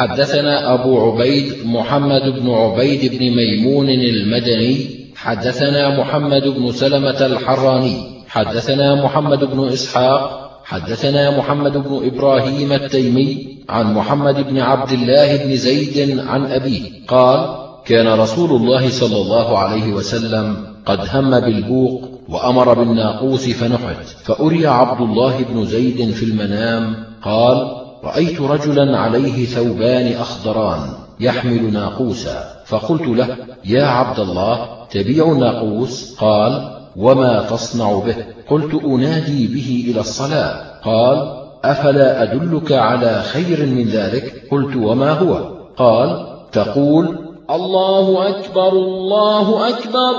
حدثنا أبو عبيد محمد بن عبيد بن ميمون المدني حدثنا محمد بن سلمة الحراني حدثنا محمد بن إسحاق حدثنا محمد بن إبراهيم التيمي عن محمد بن عبد الله بن زيد عن أبيه قال كان رسول الله صلى الله عليه وسلم قد هم بالبوق وأمر بالناقوس فنحت فأري عبد الله بن زيد في المنام قال رأيت رجلا عليه ثوبان أخضران يحمل ناقوسا فقلت له يا عبد الله تبيع الناقوس؟ قال وما تصنع به. قلت أنادي به إلى الصلاة. قال أفلا أدلك على خير من ذلك؟ قلت وما هو؟ قال تقول الله أكبر الله أكبر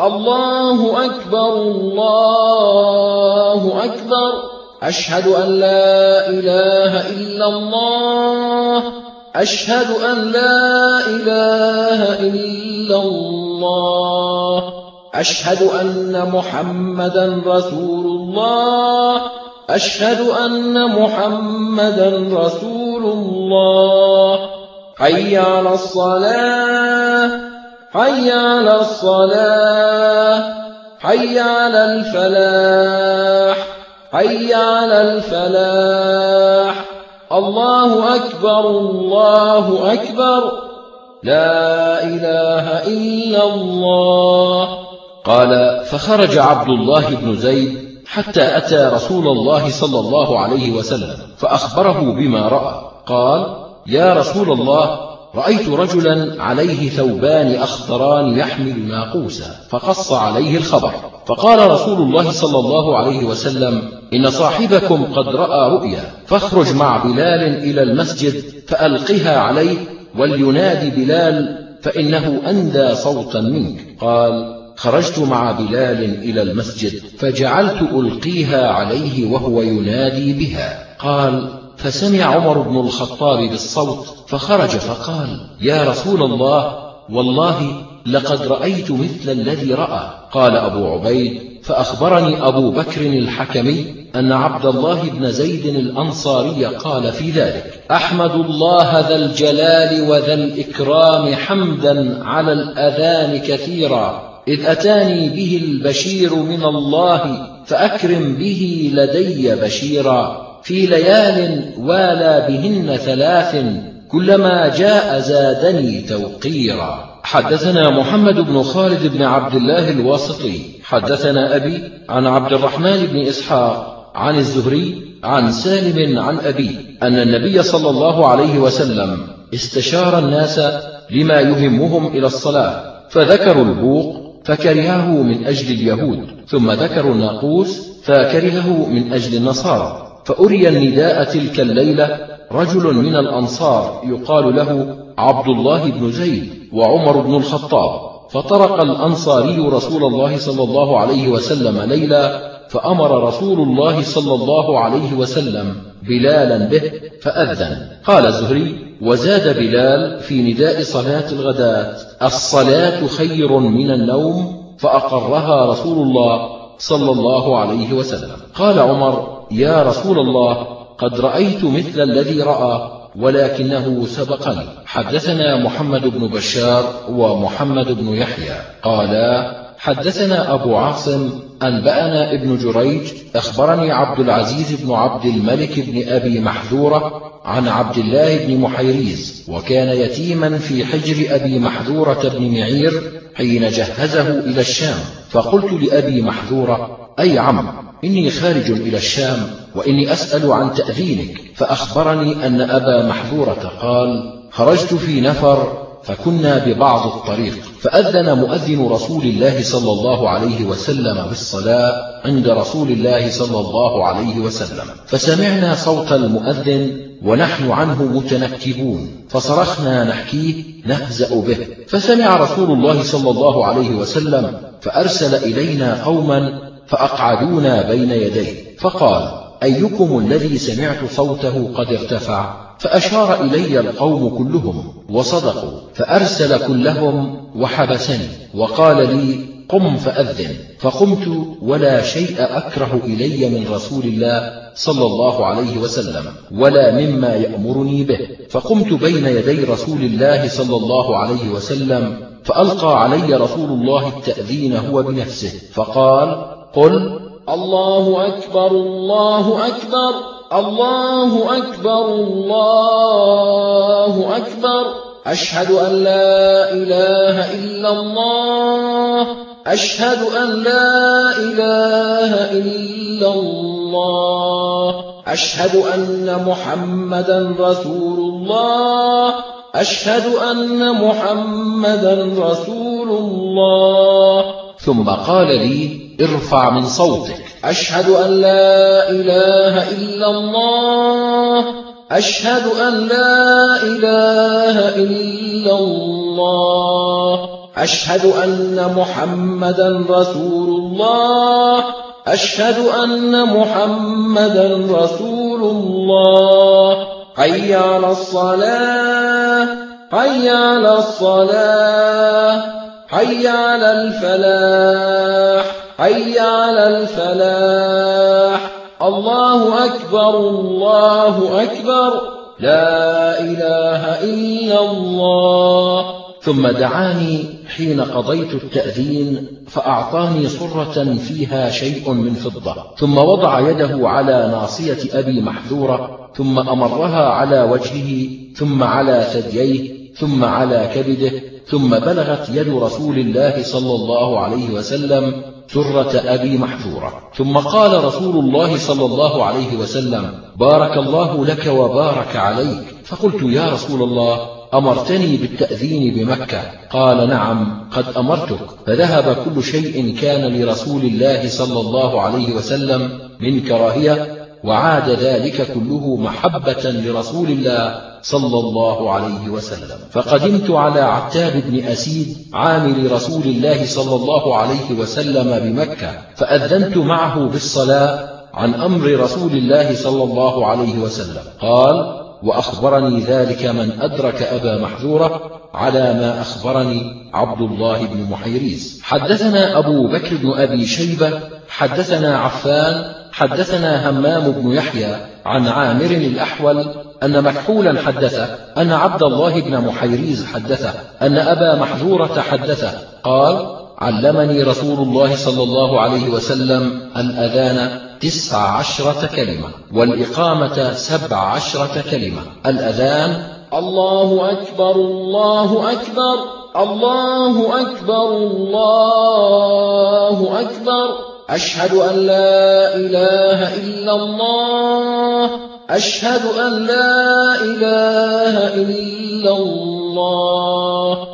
الله أكبر الله أكبر. أشهد أن لا إله إلا الله. أشهد أن لا إله إلا الله. أشهد أن محمدا رسول الله أشهد أن محمدا رسول الله حي على الصلاة. حي على الصلاة. حي على الفلاح. حي على الفلاح. الله أكبر الله أكبر. لا إله إلا الله. قال فخرج عبد الله بن زيد حتى أتى رسول الله صلى الله عليه وسلم فأخبره بما رأى. قال يا رسول الله رأيت رجلا عليه ثوبان أخضران يحمل ناقوسا فقص عليه الخبر. فقال رسول الله صلى الله عليه وسلم إن صاحبكم قد رأى رؤيا فاخرج مع بلال إلى المسجد فألقها عليه ولينادي بلال فإنه أندى صوتا منك. قال خرجت مع بلال إلى المسجد فجعلت ألقيها عليه وهو ينادي بها. قال فسمع عمر بن الخطاب بالصوت فخرج فقال يا رسول الله والله لقد رأيت مثل الذي رأى. قال أبو عبيد فأخبرني أبو بكر الحكمي أن عبد الله بن زيد الأنصاري قال في ذلك أحمد الله ذا الجلال وذا الإكرام حمدا على الأذان كثيرا. إذ أتاني به البشير من الله فأكرم به لدي بشيرا. في ليال والى بهن ثلاث كلما جاء زادني توقيرا. حدثنا محمد بن خالد بن عبد الله الواسطي. حدثنا أبي عن عبد الرحمن بن إسحاق عن الزهري عن سالم عن أبي أن النبي صلى الله عليه وسلم استشار الناس لما يهمهم إلى الصلاة فذكروا البوق فكرهه من أجل اليهود ثم ذكروا الناقوس فكرهه من أجل النصارى فأري النداء تلك الليلة رجل من الأنصار يقال له عبد الله بن زيد. وعمر بن الخطاب فطرق الأنصاري رسول الله صلى الله عليه وسلم ليلا فأمر رسول الله صلى الله عليه وسلم بلالا به فأذن. قال الزهري وزاد بلال في نداء صلاة الغداة الصلاة خير من النوم فأقرها رسول الله صلى الله عليه وسلم. قال عمر يا رسول الله قد رأيت مثل الذي رأى ولكنه سبقني حدثنا محمد بن بشار ومحمد بن يحيى. قالا حدثنا أبو عاصم أنبأنا ابن جريج أخبرني عبد العزيز بن عبد الملك بن أبي محذورة عن عبد الله بن محيريز وكان يتيما في حجر أبي محذورة بن معير حين جهزه إلى الشام. فقلت لأبي محذورة أي عم إني خارج إلى الشام وإني أسأل عن تأذينك فأخبرني أن أبا محذورة قال خرجت في نفر فكنا ببعض الطريق فأذن مؤذن رسول الله صلى الله عليه وسلم بالصلاة عند رسول الله صلى الله عليه وسلم. فسمعنا صوت المؤذن ونحن عنه متنكبون فصرخنا نحكيه نهزأ به. فسمع رسول الله صلى الله عليه وسلم فأرسل إلينا قوما فأقعدونا بين يديه. فقال أيكم الذي سمعت صوته قد ارتفع؟ فأشار إلي القوم كلهم وصدقوا. فأرسل كلهم وحبسني. وقال لي قم فأذن. فقمت ولا شيء أكره إلي من رسول الله صلى الله عليه وسلم ولا مما يأمرني به. فقمت بين يدي رسول الله صلى الله عليه وسلم فألقى علي رسول الله التأذين هو بنفسه. فقال قل الله أكبر الله أكبر الله أكبر الله أكبر. أشهد أن لا إله إلا الله. أشهد أن لا إله إلا الله. أشهد أن محمدا رسول الله. أشهد أن محمدا رسول الله. ثم قال لي ارفع من صوتك. أشهد أن لا إله إلا الله. أشهد أن لا إله إلا الله. أشهد أن محمدا رسول الله. أشهد أن محمدا رسول الله. حي على الصلاة. حي على الصلاة. حي على الفلاح. حي على الفلاح. الله أكبر الله أكبر. لا إله إلا الله. ثم دعاني حين قضيت التأذين فأعطاني صرة فيها شيء من فضة. ثم وضع يده على ناصية أبي محذورة ثم أمرها على وجهه ثم على ثدييه ثم على كبده ثم بلغت يد رسول الله صلى الله عليه وسلم سرة أبي محذورة ثم قال رسول الله صلى الله عليه وسلم بارك الله لك وبارك عليك. فقلت يا رسول الله أمرتني بالتأذين بمكة؟ قال نعم قد أمرتك. فذهب كل شيء كان لرسول الله صلى الله عليه وسلم من كراهية وعاد ذلك كله محبة لرسول الله صلى الله عليه وسلم. فقدمت على عتاب بن أسيد عامل رسول الله صلى الله عليه وسلم بمكة فأذنت معه بالصلاة عن أمر رسول الله صلى الله عليه وسلم. قال وأخبرني ذلك من أدرك أبا محذورة على ما أخبرني عبد الله بن محيريز. حدثنا أبو بكر بن أبي شيبة حدثنا عفان حدثنا همام بن يحيى عن عامر الأحول أن مكحولا حدثه أن عبد الله بن محيريز حدثه أن أبا محذورة حدثه قال علمني رسول الله صلى الله عليه وسلم الأذان تسع عشرة كلمة والإقامة سبع عشرة كلمة. الأذان الله أكبر الله أكبر الله أكبر الله أكبر. أشهد أن لا إله إلا الله أشهد أن لا إله إلا الله.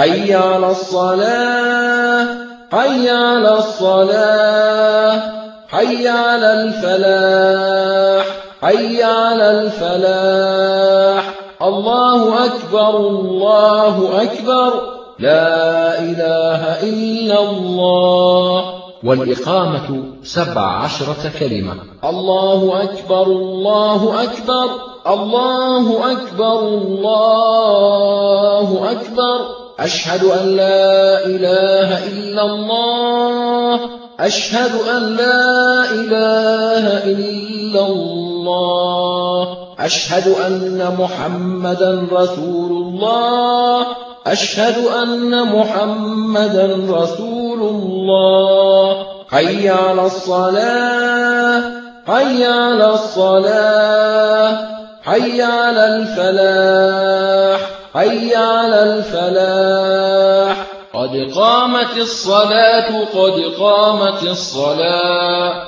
حي على الصلاة حي على الصلاة حي على الفلاح حي على الفلاح. الله أكبر الله أكبر. لا إله إلا الله. والإقامة سبع عشرة كلمة. الله أكبر الله أكبر. الله أكبر الله أكبر. أشهد أن لا إله إلا الله. أشهد أن لا إله إلا الله. أشهد أن محمدا رسول الله أشهد أن محمدا رسول الله حي على الصلاة. حي على الصلاة. حي على الفلاح. حي على الفلاح. قد قامت الصلاة قد قامت الصلاة.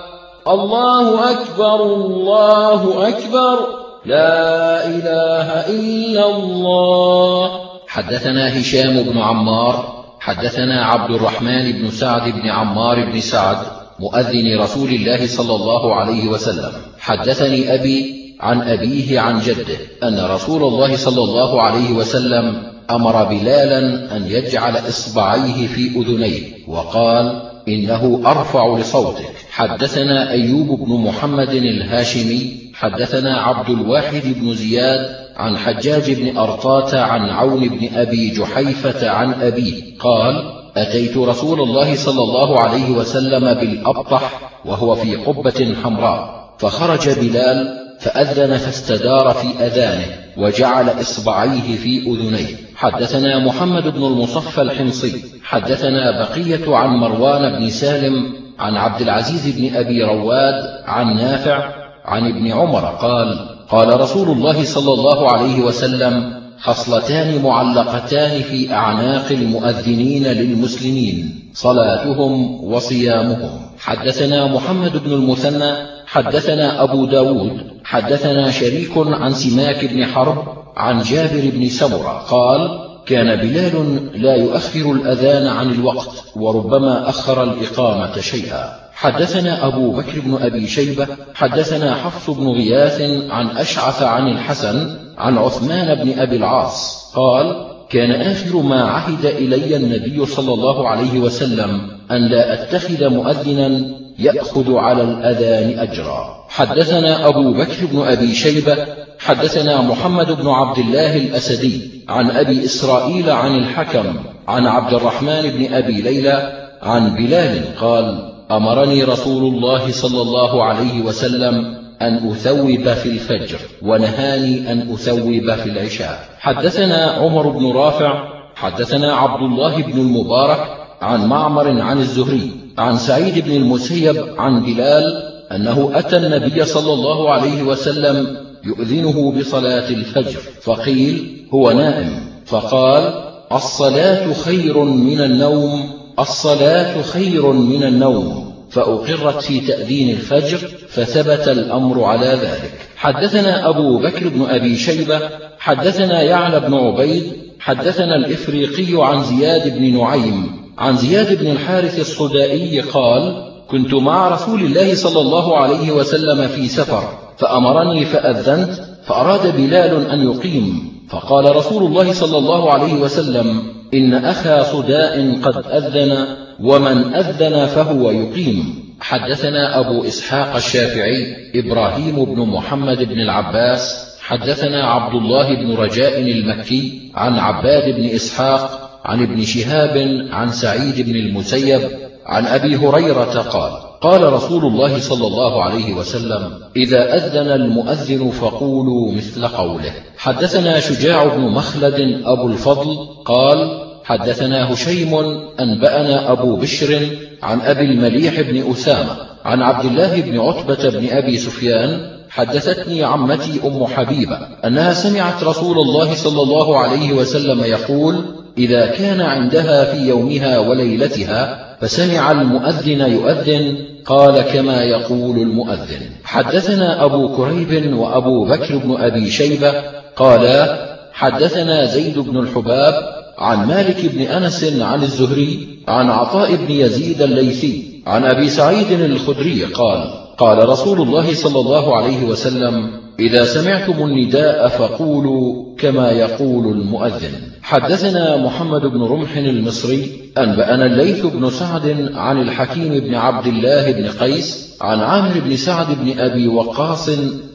الله أكبر الله أكبر. لا إله إلا الله. حدثنا هشام بن عمار حدثنا عبد الرحمن بن سعد بن عمار بن سعد مؤذن رسول الله صلى الله عليه وسلم. حدثني أبي عن أبيه عن جده أن رسول الله صلى الله عليه وسلم أمر بلالا أن يجعل إصبعيه في أذنيه وقال إنه أرفع لصوتك. حدثنا أيوب بن محمد الهاشمي حدثنا عبد الواحد بن زياد عن حجاج بن أرطاة عن عون بن أبي جحيفة عن أبيه قال أتيت رسول الله صلى الله عليه وسلم بالأبطح وهو في قبة حمراء فخرج بلال فأذن فاستدار في أذانه وجعل إصبعيه في أذنيه. حدثنا محمد بن المصفى الحمصي حدثنا بقية عن مروان بن سالم عن عبد العزيز بن أبي رواد عن نافع عن ابن عمر قال قال رسول الله صلى الله عليه وسلم خصلتان معلقتان في أعناق المؤذنين للمسلمين صلاتهم وصيامهم. حدثنا محمد بن المثنى حدثنا أبو داود حدثنا شريك عن سماك بن حرب عن جابر بن سمرة قال كان بلال لا يؤخر الأذان عن الوقت وربما أخر الإقامة شيئا. حدثنا أبو بكر بن أبي شيبة حدثنا حفص بن غياث عن أشعث عن الحسن عن عثمان بن أبي العاص قال كان آخر ما عهد إلي النبي صلى الله عليه وسلم أن لا أتخذ مؤذنا يأخذ على الأذان أجرا. حدثنا أبو بكر بن أبي شيبة حدثنا محمد بن عبد الله الأسدي عن أبي إسرائيل عن الحكم عن عبد الرحمن بن أبي ليلى عن بلال قال أمرني رسول الله صلى الله عليه وسلم أن أثوب في الفجر ونهاني أن أثوب في العشاء. حدثنا عمر بن رافع حدثنا عبد الله بن المبارك عن معمر عن الزهري عن سعيد بن المسيب عن بلال أنه أتى النبي صلى الله عليه وسلم يؤذنه بصلاة الفجر فقيل هو نائم. فقال الصلاة خير من النوم الصلاة خير من النوم. فأقرت في تأذين الفجر فثبت الأمر على ذلك. حدثنا أبو بكر بن أبي شيبة حدثنا يعلى بن عبيد حدثنا الإفريقي عن زياد بن نعيم عن زياد بن الحارث الصدائي قال كنت مع رسول الله صلى الله عليه وسلم في سفر فأمرني فأذنت فأراد بلال أن يقيم فقال رسول الله صلى الله عليه وسلم إن أخا صداء قد أذن ومن أذن فهو يقيم. حدثنا أبو إسحاق الشافعي إبراهيم بن محمد بن العباس حدثنا عبد الله بن رجاء المكي عن عباد بن إسحاق عن ابن شهاب عن سعيد بن المسيب عن أبي هريرة قال قال رسول الله صلى الله عليه وسلم إذا أذن المؤذن فقولوا مثل قوله. حدثنا شجاع بن مخلد أبو الفضل قال حدثنا هشيم أنبأنا أبو بشر عن أبي المليح بن أسامة عن عبد الله بن عتبة بن أبي سفيان حدثتني عمتي أم حبيبة أنها سمعت رسول الله صلى الله عليه وسلم يقول إذا كان عندها في يومها وليلتها فسمع المؤذن يؤذن قال كما يقول المؤذن. حدثنا أبو كريب وأبو بكر بن أبي شيبة قالا حدثنا زيد بن الحباب عن مالك بن أنس عن الزهري عن عطاء بن يزيد الليثي عن أبي سعيد الخدري قال قال رسول الله صلى الله عليه وسلم إذا سمعتم النداء فقولوا كما يقول المؤذن. حدثنا محمد بن رمح المصري أنبأنا الليث بن سعد عن الحكيم بن عبد الله بن قيس عن عامر بن سعد بن أبي وقاص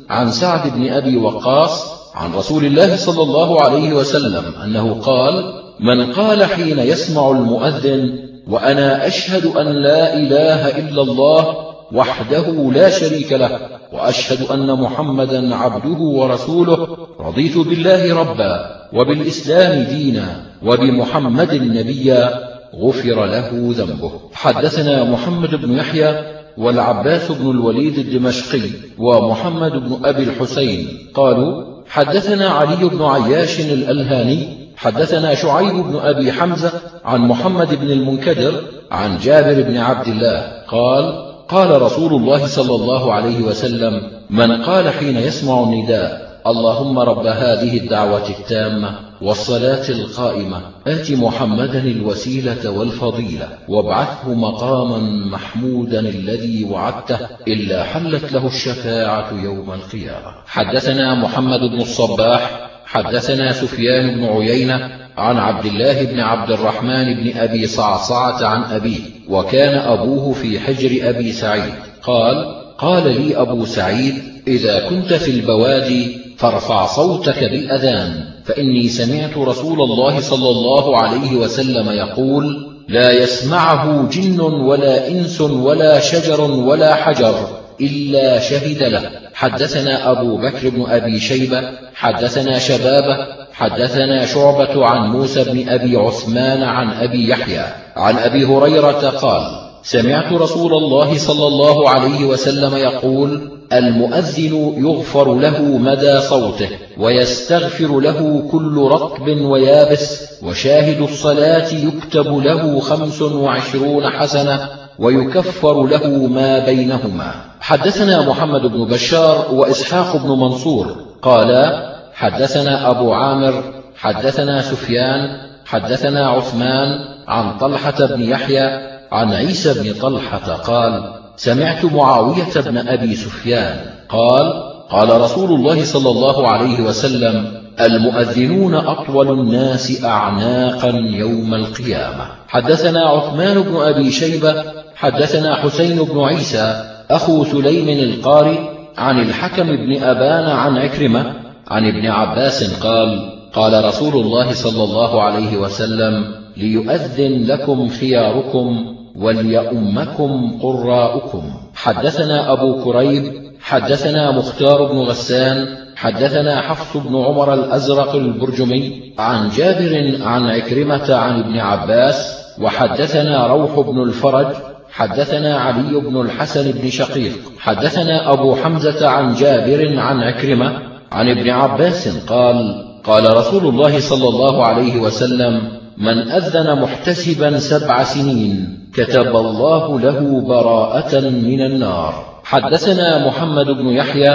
عن سعد بن أبي وقاص عن رسول الله صلى الله عليه وسلم أنه قال من قال حين يسمع المؤذن وأنا أشهد أن لا إله إلا الله وحده لا شريك له وأشهد أن محمدا عبده ورسوله. رضيت بالله ربا وبالإسلام دينا وبمحمد نبيا غفر له ذنبه. حدثنا محمد بن يحيى والعباس بن الوليد الدمشقي ومحمد بن أبي الحسين. قالوا حدثنا علي بن عياش الألهاني حدثنا شعيب بن أبي حمزة عن محمد بن المنكدر عن جابر بن عبد الله. قال قال رسول الله صلى الله عليه وسلم من قال حين يسمع النداء اللهم رب هذه الدعوة التامة والصلاة القائمة آت محمدا الوسيلة والفضيلة وابعثه مقاما محمودا الذي وعدته إلا حلت له الشفاعة يوم القيامة. حدثنا محمد بن الصباح حدثنا سفيان بن عيينة عن عبد الله بن عبد الرحمن بن أبي صعصعة عن أبيه وكان أبوه في حجر أبي سعيد. قال قال لي أبو سعيد إذا كنت في البوادي فارفع صوتك بالأذان فإني سمعت رسول الله صلى الله عليه وسلم يقول لا يسمعه جن ولا إنس ولا شجر ولا حجر إلا شهد له. حدثنا أبو بكر بن أبي شيبة حدثنا شبابة حدثنا شعبة عن موسى بن أبي عثمان عن أبي يحيى عن أبي هريرة قال سمعت رسول الله صلى الله عليه وسلم يقول المؤذن يغفر له مدى صوته ويستغفر له كل رطب ويابس وشاهد الصلاة يكتب له خمس وعشرون حسنة ويكفر له ما بينهما. حدثنا محمد بن بشار وإسحاق بن منصور قالا حدثنا أبو عامر حدثنا سفيان حدثنا عثمان عن طلحة بن يحيى عن عيسى بن طلحة قال سمعت معاوية بن أبي سفيان قال قال رسول الله صلى الله عليه وسلم المؤذنون أطول الناس أعناقا يوم القيامة. حدثنا عثمان بن أبي شيبة حدثنا حسين بن عيسى أخو سليم القاري عن الحكم بن أبان عن عكرمة عن ابن عباس قال قال رسول الله صلى الله عليه وسلم ليؤذن لكم خياركم وليؤمكم قراؤكم. حدثنا أبو كريب حدثنا مختار بن غسان حدثنا حفص بن عمر الأزرق البرجمي عن جابر عن عكرمة عن ابن عباس وحدثنا روح بن الفرج حدثنا علي بن الحسن بن شقيق حدثنا أبو حمزة عن جابر عن عكرمة عن ابن عباس قال قال رسول الله صلى الله عليه وسلم من أذن محتسبا سبع سنين كتب الله له براءة من النار. حدثنا محمد بن يحيى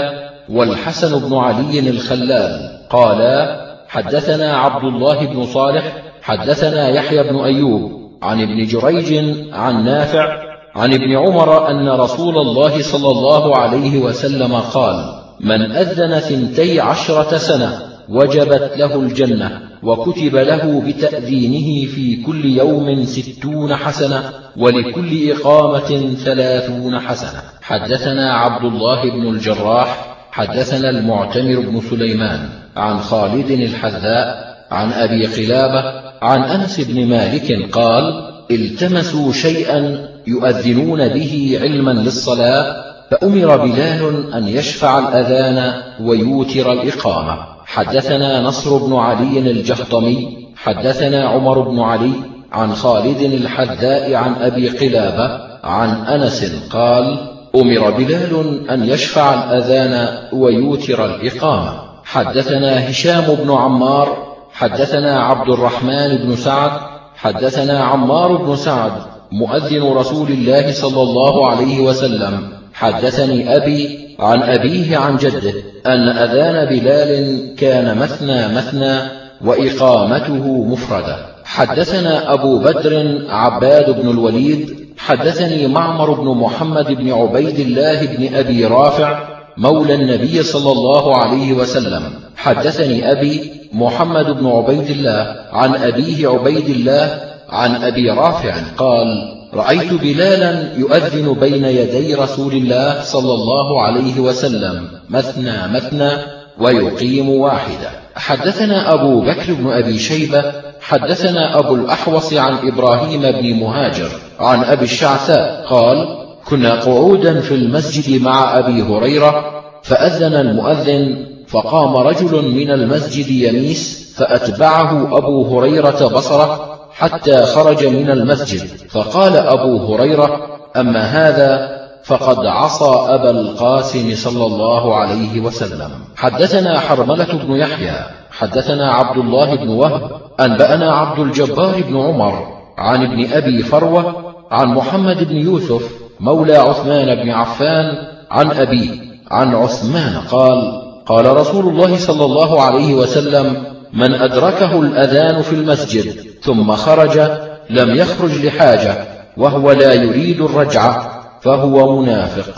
والحسن بن علي الخلال قالا حدثنا عبد الله بن صالح حدثنا يحيى بن أيوب عن ابن جريج عن نافع عن ابن عمر أن رسول الله صلى الله عليه وسلم قال من أذن ثنتي عشرة سنة وجبت له الجنة وكتب له بتأذينه في كل يوم ستون حسنة ولكل إقامة ثلاثون حسنة. حدثنا عبد الله بن الجراح حدثنا المعتمر بن سليمان عن خالد الحذاء عن أبي قلابة عن أنس بن مالك قال التمسوا شيئا يؤذنون به علما للصلاة فأمر بلال أن يشفع الأذان ويوتر الإقامة. حدثنا نصر بن علي الجهطمي حدثنا عمر بن علي عن خالد الحذاء عن أبي قلابة عن أنس قال أمر بلال أن يشفع الأذان ويوتر الإقامة. حدثنا هشام بن عمار حدثنا عبد الرحمن بن سعد حدثنا عمار بن سعد مؤذن رسول الله صلى الله عليه وسلم حدثني أبي عن أبيه عن جده أن أذان بلال كان مثنى مثنى وإقامته مفردة. حدثنا أبو بدر عباد بن الوليد حدثني معمر بن محمد بن عبيد الله بن أبي رافع مولى النبي صلى الله عليه وسلم. حدثني أبي محمد بن عبيد الله عن أبيه عبيد الله عن أبي رافع قال رأيت بلالا يؤذن بين يدي رسول الله صلى الله عليه وسلم مثنى مثنى ويقيم واحدة. حدثنا أبو بكر بن أبي شيبة حدثنا أبو الأحوص عن إبراهيم بن مهاجر عن أبي الشعثاء قال كنا قعودا في المسجد مع أبي هريرة فأذن المؤذن فقام رجل من المسجد يميس فأتبعه أبو هريرة بصرة حتى خرج من المسجد. فقال أبو هريرة أما هذا فقد عصى أبا القاسم صلى الله عليه وسلم. حدثنا حرملة بن يحيى حدثنا عبد الله بن وهب أنبأنا عبد الجبار بن عمر عن ابن أبي فروة عن محمد بن يوسف مولى عثمان بن عفان عن أبيه عن عثمان قال قال رسول الله صلى الله عليه وسلم من أدركه الأذان في المسجد ثم خرج لم يخرج لحاجة وهو لا يريد الرجعة فهو منافق.